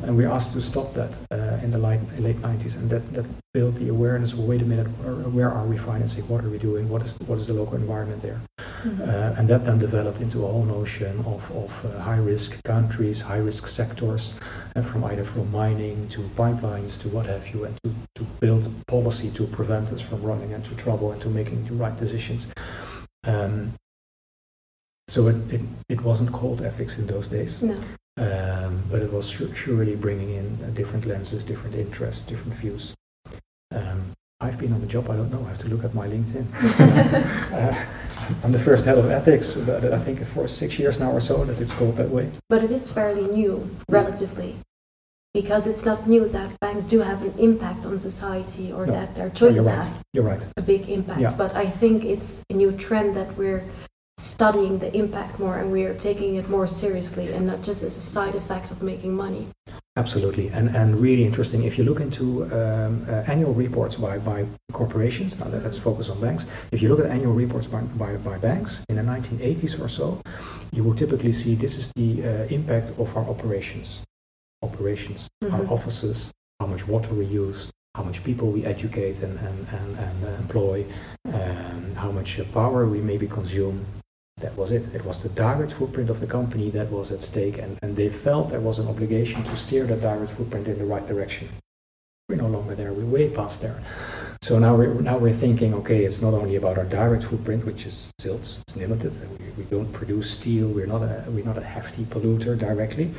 And we asked to stop that uh, in the late, late 90s. And that, that built the awareness of, wait a minute, where, are we financing? What are we doing? What is, what is the local environment there? Mhm. Uh, and that then developed into a whole notion of, of uh, high-risk countries, high-risk sectors, and from either from mining to pipelines to what have you, and to, to build policy to prevent us from running into trouble and to making the right decisions. Um, so it, it, it wasn't called ethics in those days, No. Um, but it was surely bringing in uh, different lenses, different interests, different views. Um, I've been on the job, I don't know, I have to look at my LinkedIn. Uh, I'm the first head of ethics, but I think for six years now or so that it's called that way. But it is fairly new, relatively. Because it's not new that banks do have an impact on society or No. that their choices right. have You're right. a big impact. Yeah. But I think it's a new trend that we're studying the impact more and we're taking it more seriously and not just as a side effect of making money. Absolutely, and and really interesting. If you look into um, uh, annual reports by, by corporations, now that, let's focus on banks. If you look at annual reports by, by, by banks in the 1980s or so, you will typically see this is the uh, impact of our operations, operations, our Mhm. offices, how much water we use, how much people we educate and and and, and employ, um, how much uh, power we maybe consume. That was it. It was the direct footprint of the company that was at stake, and, and they felt there was an obligation to steer that direct footprint in the right direction. We're no longer there. We're way past there. So now we're now we're thinking, okay, it's not only about our direct footprint, which is zilts, it's limited. We, we don't produce steel. We're not a we're not a hefty polluter directly.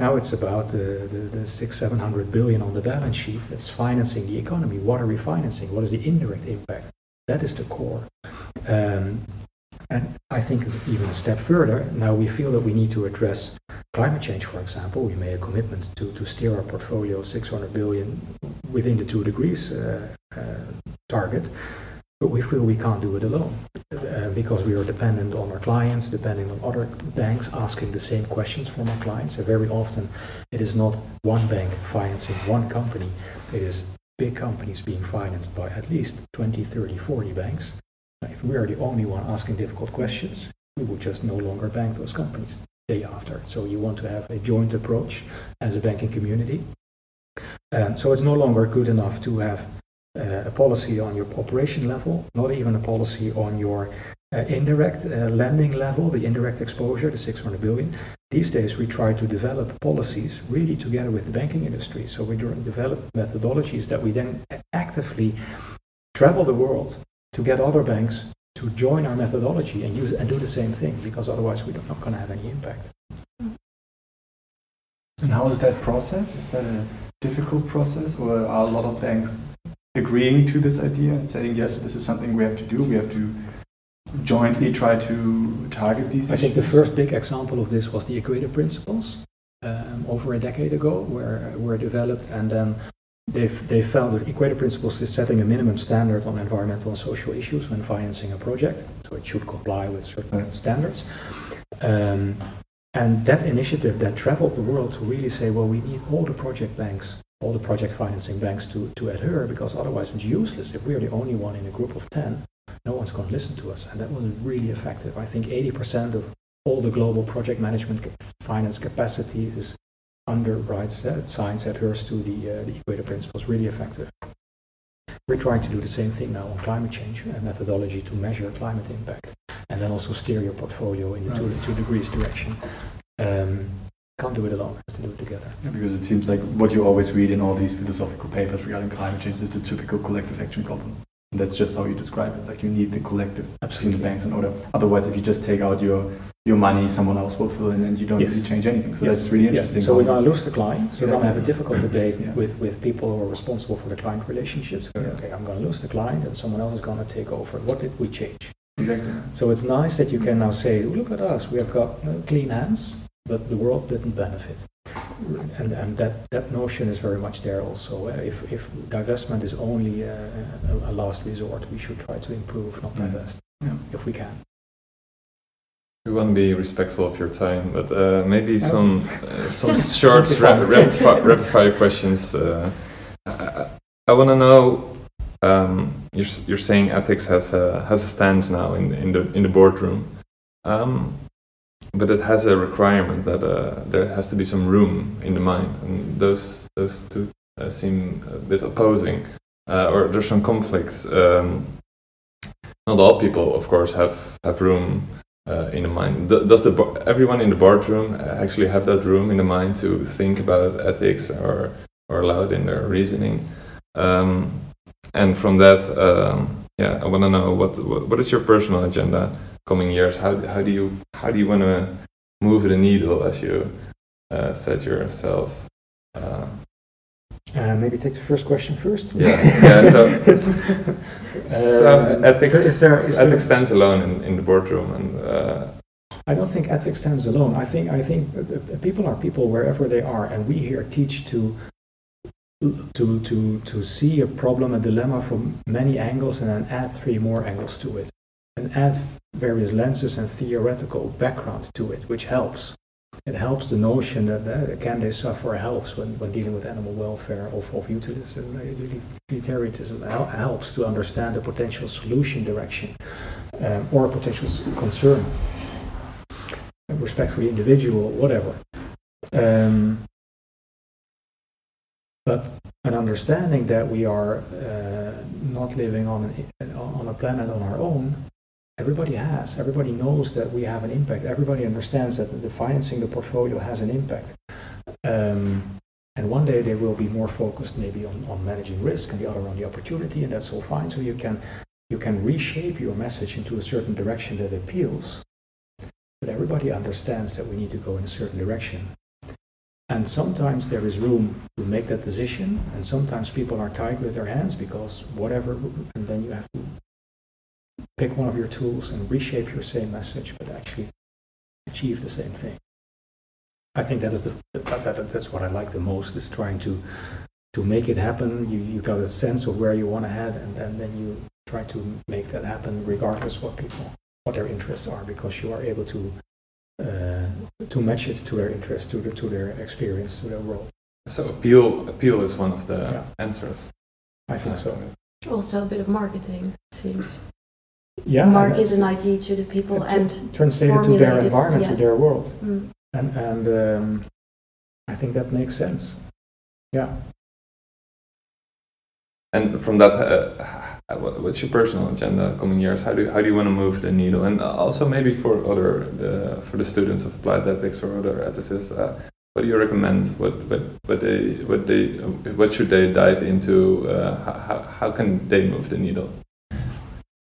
Now it's about the, the, the six, seven hundred billion on the balance sheet that's financing the economy. What are we financing? What is the indirect impact? That is the core. Um, and I think it's even a step further. Now we feel that we need to address climate change, for example. We made a commitment to, to steer our portfolio 600 billion within the two degrees uh, uh, target, but we feel we can't do it alone uh, because we are dependent on our clients, depending on other banks asking the same questions from our clients. And very often it is not one bank financing one company, it is big companies being financed by at least 20, 30, 40 banks. If we are the only one asking difficult questions, we would just no longer bank those companies day after. So you want to have a joint approach as a banking community. Um, so it's no longer good enough to have uh, a policy on your operation level, not even a policy on your uh, indirect uh, lending level, the indirect exposure, the 600 billion. These days we try to develop policies really together with the banking industry. So we develop methodologies that we then actively travel the world to get other banks to join our methodology and use and do the same thing because otherwise we're not going to have any impact. And how is that process? Is that a difficult process, or are a lot of banks agreeing to this idea and saying, yes, this is something we have to do, we have to jointly try to target these I think the first big example of this was the Equator Principles um, over a decade ago, where were developed, and then they they found that Equator Principles is setting a minimum standard on environmental and social issues when financing a project, so it should comply with certain standards. Um, and that initiative that traveled the world to really say, well, we need all the project banks, all the project financing banks to, to adhere, because otherwise it's useless. If we're the only one in a group of 10, no one's going to listen to us. And that was really effective. I think 80% of all the global project management finance capacity is underwrites uh, science adheres to the, uh, the Equator Principles, really effective. We're trying to do the same thing now on climate change and methodology to measure climate impact, and then also steer your portfolio in the two, two degrees direction. Um, can't do it alone. Have to do it together. Yeah, because it seems like what you always read in all these philosophical papers regarding climate change is the typical collective action problem. And that's just how you describe it. Like you need the collective between the banks in order. Otherwise, if you just take out your your money, someone else will fill in, and you don't Yes. really change anything. So Yes. that's really Yes. interesting. So we're going to lose the client. So we're going to have a difficult debate Yeah. with, with people who are responsible for the client relationships. Yeah. Okay, I'm going to lose the client, and someone else is going to take over. What did we change? exactly. So it's nice that you can now say, look at us, we have got uh, clean hands, but the world didn't benefit. And, and that, that notion is very much there also. If, if divestment is only a, a last resort, we should try to improve, not Mm. divest, Yeah. if we can. We want to be respectful of your time, but uh, maybe Oh. some uh, some short Rapid rapid, fire. rapid, fire questions. Uh, I, I want to know. Um, you're you're saying ethics has a has a stance now in in the in the boardroom, um, but it has a requirement that uh, there has to be some room in the mind, and those those two uh, seem a bit opposing, uh, or there's some conflicts. Um, not all people, of course, have have room uh, in the mind. Does the everyone in the boardroom actually have that room in the mind to think about ethics or or allow it in their reasoning? Um, and from that, um, yeah, I want to know what, what what is your personal agenda coming years? How how do you how do you want to move the needle as you uh, said yourself? Uh, Uh, maybe take the first question first. Yeah, yeah, so- so Um, ethics so is there- is there- ethics stands alone in, in the boardroom, and uh, I don't think ethics stands alone. I think I think uh, uh, people are people wherever they are, and we here teach to to to to see a problem, a dilemma from many angles, and then add three more angles to it, and add various lenses and theoretical background to it, which helps. It helps the notion that uh, can they suffer helps when, when dealing with animal welfare of, of uh, utilitarianism helps to understand a potential solution direction um, or a potential concern respect for the individual, whatever. Um, but an understanding that we are uh, not living on, an, on a planet on our own, everybody has. Everybody knows that we have an impact. Everybody understands that the financing the portfolio has an impact. Um, and one day they will be more focused maybe on, on managing risk and the other on the opportunity, and that's all fine. So you can you can reshape your message into a certain direction that appeals but everybody understands that we need to go in a certain direction. And sometimes there is room to make that decision, and sometimes people are tied with their hands because whatever, and then you have to pick one of your tools and reshape your same message, but actually achieve the same thing. I think that is the that, that, that's what I like the most is trying to to make it happen. You you got a sense of where you want to head, and, and then you try to make that happen regardless what people what their interests are because you are able to uh, to match it to their interests, to, the, to their experience, to their world. so appeal appeal is one of the Yeah. answers. I think so. Also a bit of marketing, it seems. Yeah, Market that's an idea to the people and translated to their formulated, environment, to their world, mm, and and um, I think that makes sense. Yeah. And from that, uh, what's your personal agenda coming years? How do how do you want to move the needle? And also maybe for other the, for the students of applied ethics or other ethicists, uh, what do you recommend? What what what they what they what should they dive into? Uh, how, how how can they move the needle?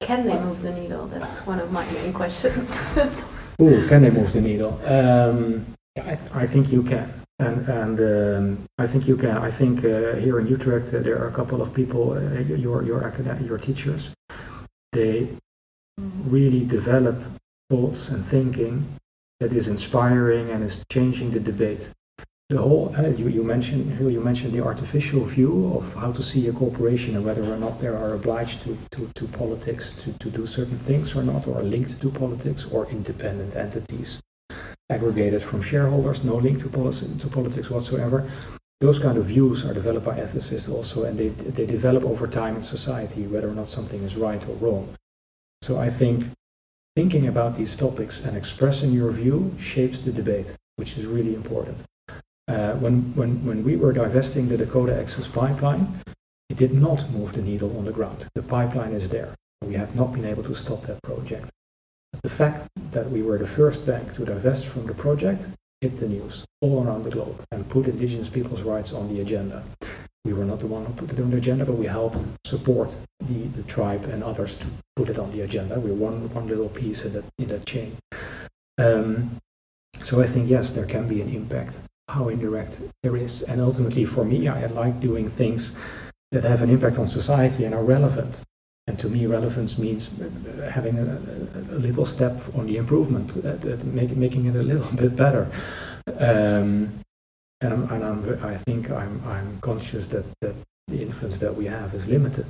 Can they move the needle? That's one of my main questions. Ooh, can they move the needle? Um, I, th- I think you can. And, and um, I think you can. I think uh, here in Utrecht uh, there are a couple of people, uh, your your academic, your teachers. They really develop thoughts and thinking that is inspiring and is changing the debate. The whole uh, you, you mentioned you mentioned the artificial view of how to see a corporation and whether or not they are obliged to, to, to politics to, to do certain things or not, or linked to politics or independent entities aggregated from shareholders, no link to, policy, to politics whatsoever. Those kind of views are developed by ethicists also, and they, they develop over time in society, whether or not something is right or wrong. So I think thinking about these topics and expressing your view shapes the debate, which is really important. Uh, when, when, when we were divesting the Dakota Access Pipeline, It did not move the needle on the ground. The pipeline is there. We have not been able to stop that project. The fact that we were the first bank to divest from the project hit the news all around the globe and put indigenous people's rights on the agenda. We were not the one who put it on the agenda, but we helped support the, the tribe and others to put it on the agenda. We're one, one little piece in that, in that chain. Um, so I think, yes, there can be an impact, how indirect there is. And ultimately, for me, I like doing things that have an impact on society and are relevant. And to me, relevance means having a, a, little step on the improvement, make, making it a little bit better. Um, and I'm, and I'm, I think I'm, I'm conscious that, that the influence that we have is limited.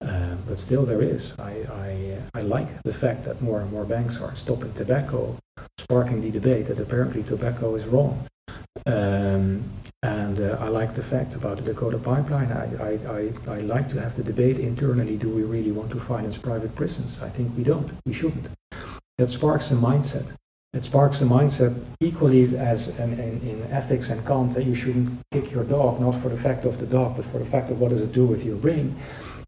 Uh, but still, there is. I, I, I like the fact that more and more banks are stopping tobacco, sparking the debate that apparently tobacco is wrong. Um, and uh, I like the fact about the Dakota pipeline. I, I, I, I, like to have the debate internally do we really want to finance private prisons? I think we don't. We shouldn't. That sparks a mindset. It sparks a mindset equally as in, in, in ethics and Kant that you shouldn't kick your dog, not for the fact of the dog, but for the fact of what does it do with your brain.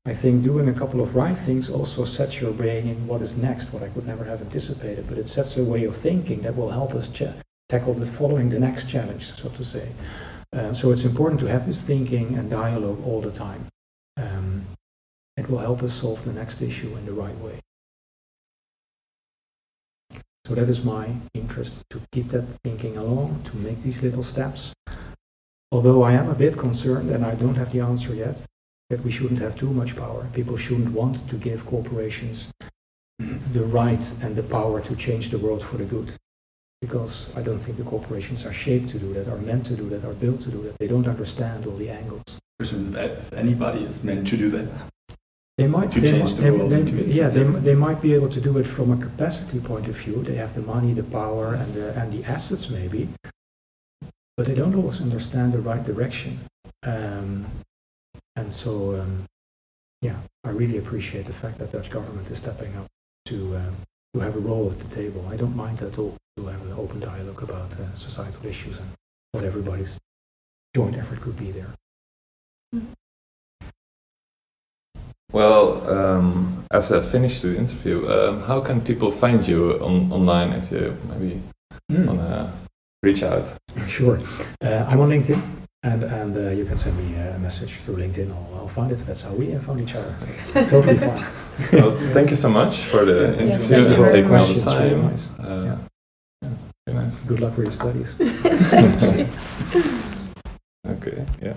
I think doing a couple of right things also sets your brain in what is next, what I could never have anticipated, but it sets a way of thinking that will help us ch- tackle the following the next challenge, so to say. Uh, so it's important to have this thinking and dialogue all the time. Um, it will help us solve the next issue in the right way. So that is my interest to keep that thinking along, to make these little steps. Although I am a bit concerned, and I don't have the answer yet, that we shouldn't have too much power. People shouldn't want to give corporations the right and the power to change the world for the good because I don't think the corporations are shaped to do that, are meant to do that, are built to do that. They don't understand all the angles. If anybody is meant to do that, they might, they, they, they, yeah, they, they might be able to do it from a capacity point of view. They have the money, the power, and the, and the assets maybe, but they don't always understand the right direction. Um, and so, um, yeah, I really appreciate the fact that Dutch government is stepping up to, um, to have a role at the table. I don't mind at all to have an open dialogue about uh, societal issues and what everybody's joint effort could be there. Well, um, as I finished the interview, um, how can people find you on, online if you maybe Mm. want to reach out? Sure. Uh, I'm on LinkedIn, and, and uh, you can send me a message through LinkedIn. I'll, I'll find it. That's how we uh, found each other. So it's totally fine. well, thank you so much for the Yes, interview thank and taking all the It's really nice. Uh, Yeah. Yeah, very nice. Good luck with your studies. okay, yeah.